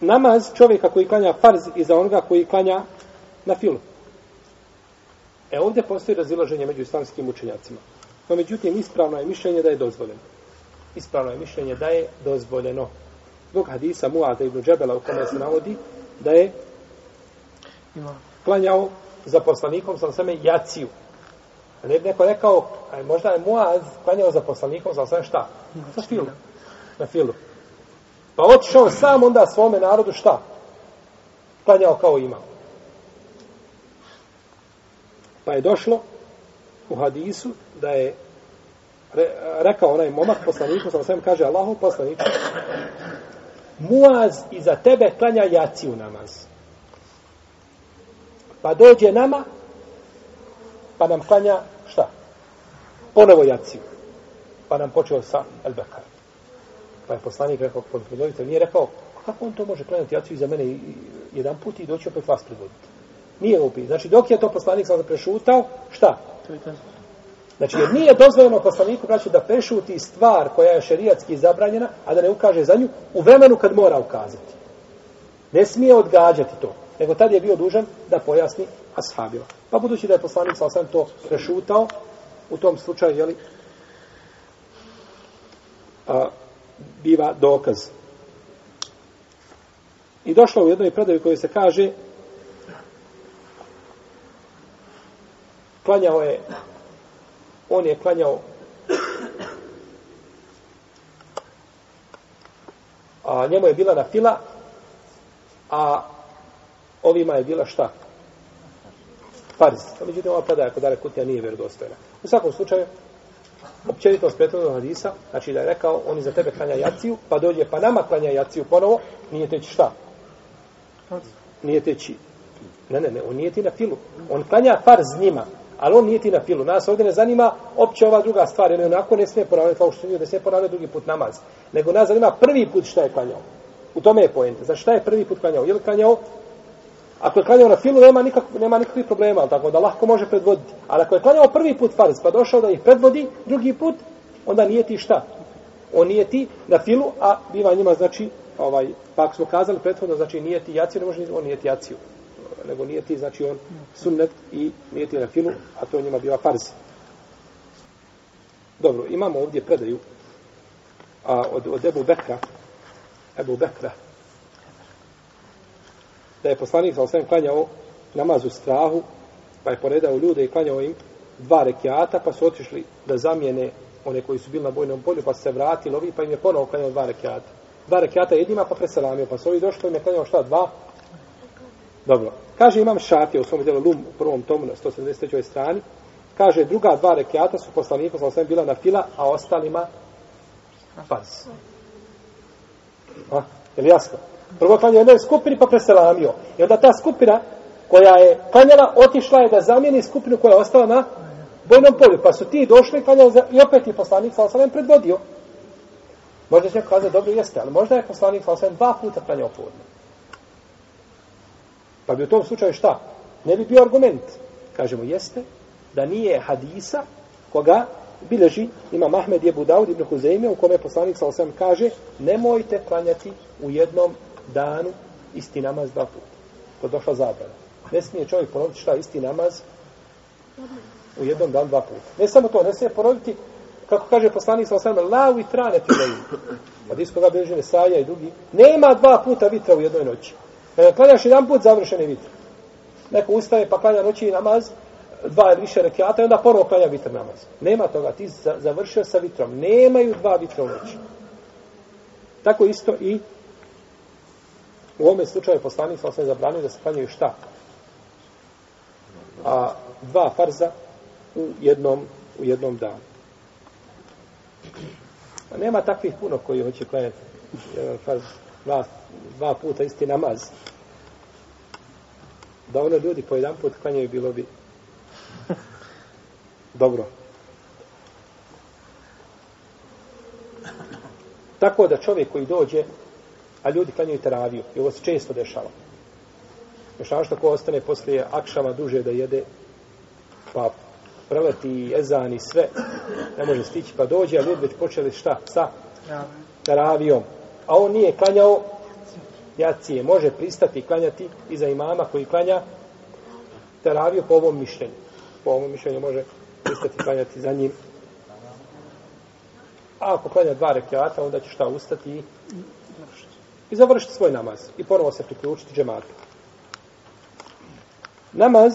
namaz čovjeka koji klanja farz i za onoga koji klanja na filu. E ovdje postoji razilaženje među islamskim učenjacima. No, međutim, ispravno je mišljenje da je dozvoljeno. Ispravno je mišljenje da je dozvoljeno. Zbog hadisa Muada ibn Džebela u kome se navodi da je klanjao za poslanikom sa sveme jaciju. A ne bi neko rekao, aj možda je Muaz klanjao za poslanikom sa sveme šta? Sa filu. Na filu. Pa otišao sam onda svome narodu šta? Klanjao kao imam. Pa je došlo u hadisu da je re, rekao onaj momak poslaniku, sam sam kaže Allahu poslaniku, Muaz iza tebe klanja jaciju namaz. Pa dođe nama, pa nam klanja šta? Ponovo jaciju. Pa nam počeo sa Elbekar. Pa je poslanik rekao, predvodite, nije rekao, kako on to može klanjati jaciju za mene jedan put i doći opet vas predvoditi. Nije upit. Znači, dok je to poslanik sam prešutao, šta? Znači, jer nije dozvoljeno poslaniku, braći, da prešuti stvar koja je šerijatski zabranjena, a da ne ukaže za nju u vremenu kad mora ukazati. Ne smije odgađati to. Nego tad je bio dužan da pojasni ashabima. Pa budući da je poslanik sam to prešutao, u tom slučaju, jeli, a, biva dokaz. I došlo u jednoj predavi koji se kaže klanjao je on je klanjao a njemu je bila na fila a ovima je bila šta? Farz. Međutim, ova predaja kod Dare Kutija nije vjerodostojna. U svakom slučaju, općenito s hadisa, znači da je rekao, oni za tebe klanja jaciju, pa dođe, pa nama klanja jaciju ponovo, nije teći šta? Nije teći. Ne, ne, ne, on nije ti na filu. On klanja farz njima, ali on nije ti na filu. Nas ovdje ne zanima opće ova druga stvar, jer onako ne smije ponavljati, kao što ne smije ponavljati drugi put namaz. Nego nas zanima prvi put šta je klanjao. U tome je pojenta. Znači šta je prvi put klanjao? Je li klanjao Ako je klanjao na filu, nema, nikak, nema nikakvih problema, ali tako da lahko može predvoditi. Ali ako je klanjao prvi put farz, pa došao da ih predvodi drugi put, onda nije ti šta? On nije ti na filu, a biva njima, znači, ovaj, pa ako smo kazali prethodno, znači nije ti jaciju, ne može on nije ti jaciju. Nego nije ti, znači on sunnet i nije ti na filu, a to njima biva farz. Dobro, imamo ovdje predaju a, od, od Ebu Bekra, Ebu Bekra, da je poslanik sa osvijem klanjao namaz u strahu, pa je poredao ljude i klanjao im dva rekiata, pa su otišli da zamijene one koji su bili na bojnom polju, pa su se vratili ovi, pa im je ponovo klanjao dva rekiata. Dva rekiata jednima, pa preselamio, pa su ovi došli, pa im je klanjao šta, dva? Dobro. Kaže imam šafije u svom djelu Lum u prvom tomu na 173. strani. Kaže druga dva rekiata su poslaniku sa osvijem bila na fila, a ostalima pas. A, je li jasno? Prvo klanjao jednoj skupini pa preselamio. I onda ta skupina koja je klanjala, otišla je da zamijeni skupinu koja je ostala na bojnom polju. Pa su ti došli klanjali za... i opet je poslanik sa osalem predvodio. Možda će kazati, dobro jeste, ali možda je poslanik sa osalem dva puta klanjao podne. Pa bi u tom slučaju šta? Ne bi bio argument. Kažemo, jeste da nije hadisa koga bileži ima Mahmed je Budaud ibn Huzeyme u kome poslanik sa osam kaže nemojte klanjati u jednom danu isti namaz dva puta. To došla zabrana. Ne smije čovjek ponoviti šta isti namaz u jednom danu dva puta. Ne samo to, ne smije ponoviti kako kaže poslanik sa osvrame, la u itrane ti leju. Od iskoga beže Nesaja i drugi. Nema dva puta vitra u jednoj noći. Kada klanjaš jedan put, završene vitra. Neko ustaje pa klanja noći namaz, dva ili više rekiata i onda ponovo klanja vitr namaz. Nema toga, ti završio sa vitrom. Nemaju dva vitra u noći. Tako isto i U ovome slučaju poslanik sam sve zabranio da se klanjaju šta? A dva farza u jednom, u jednom danu. A nema takvih puno koji hoće klanjati jedan farz, dva, dva puta isti namaz. Da ono ljudi po jedan put klanjaju bilo bi dobro. Tako da čovjek koji dođe a ljudi klanjaju teraviju. I ovo se često dešava. Još našto ko ostane poslije akšama duže da jede, pa preleti ezan i sve, ne može stići, pa dođe, a ljudi već počeli šta? Sa teravijom. A on nije klanjao jacije. Može pristati klanjati iza imama koji klanja teraviju po ovom mišljenju. Po ovom mišljenju može pristati klanjati za njim. A ako klanja dva rekiata, onda će šta ustati i i završiti svoj namaz i ponovo se priključiti džematu. Namaz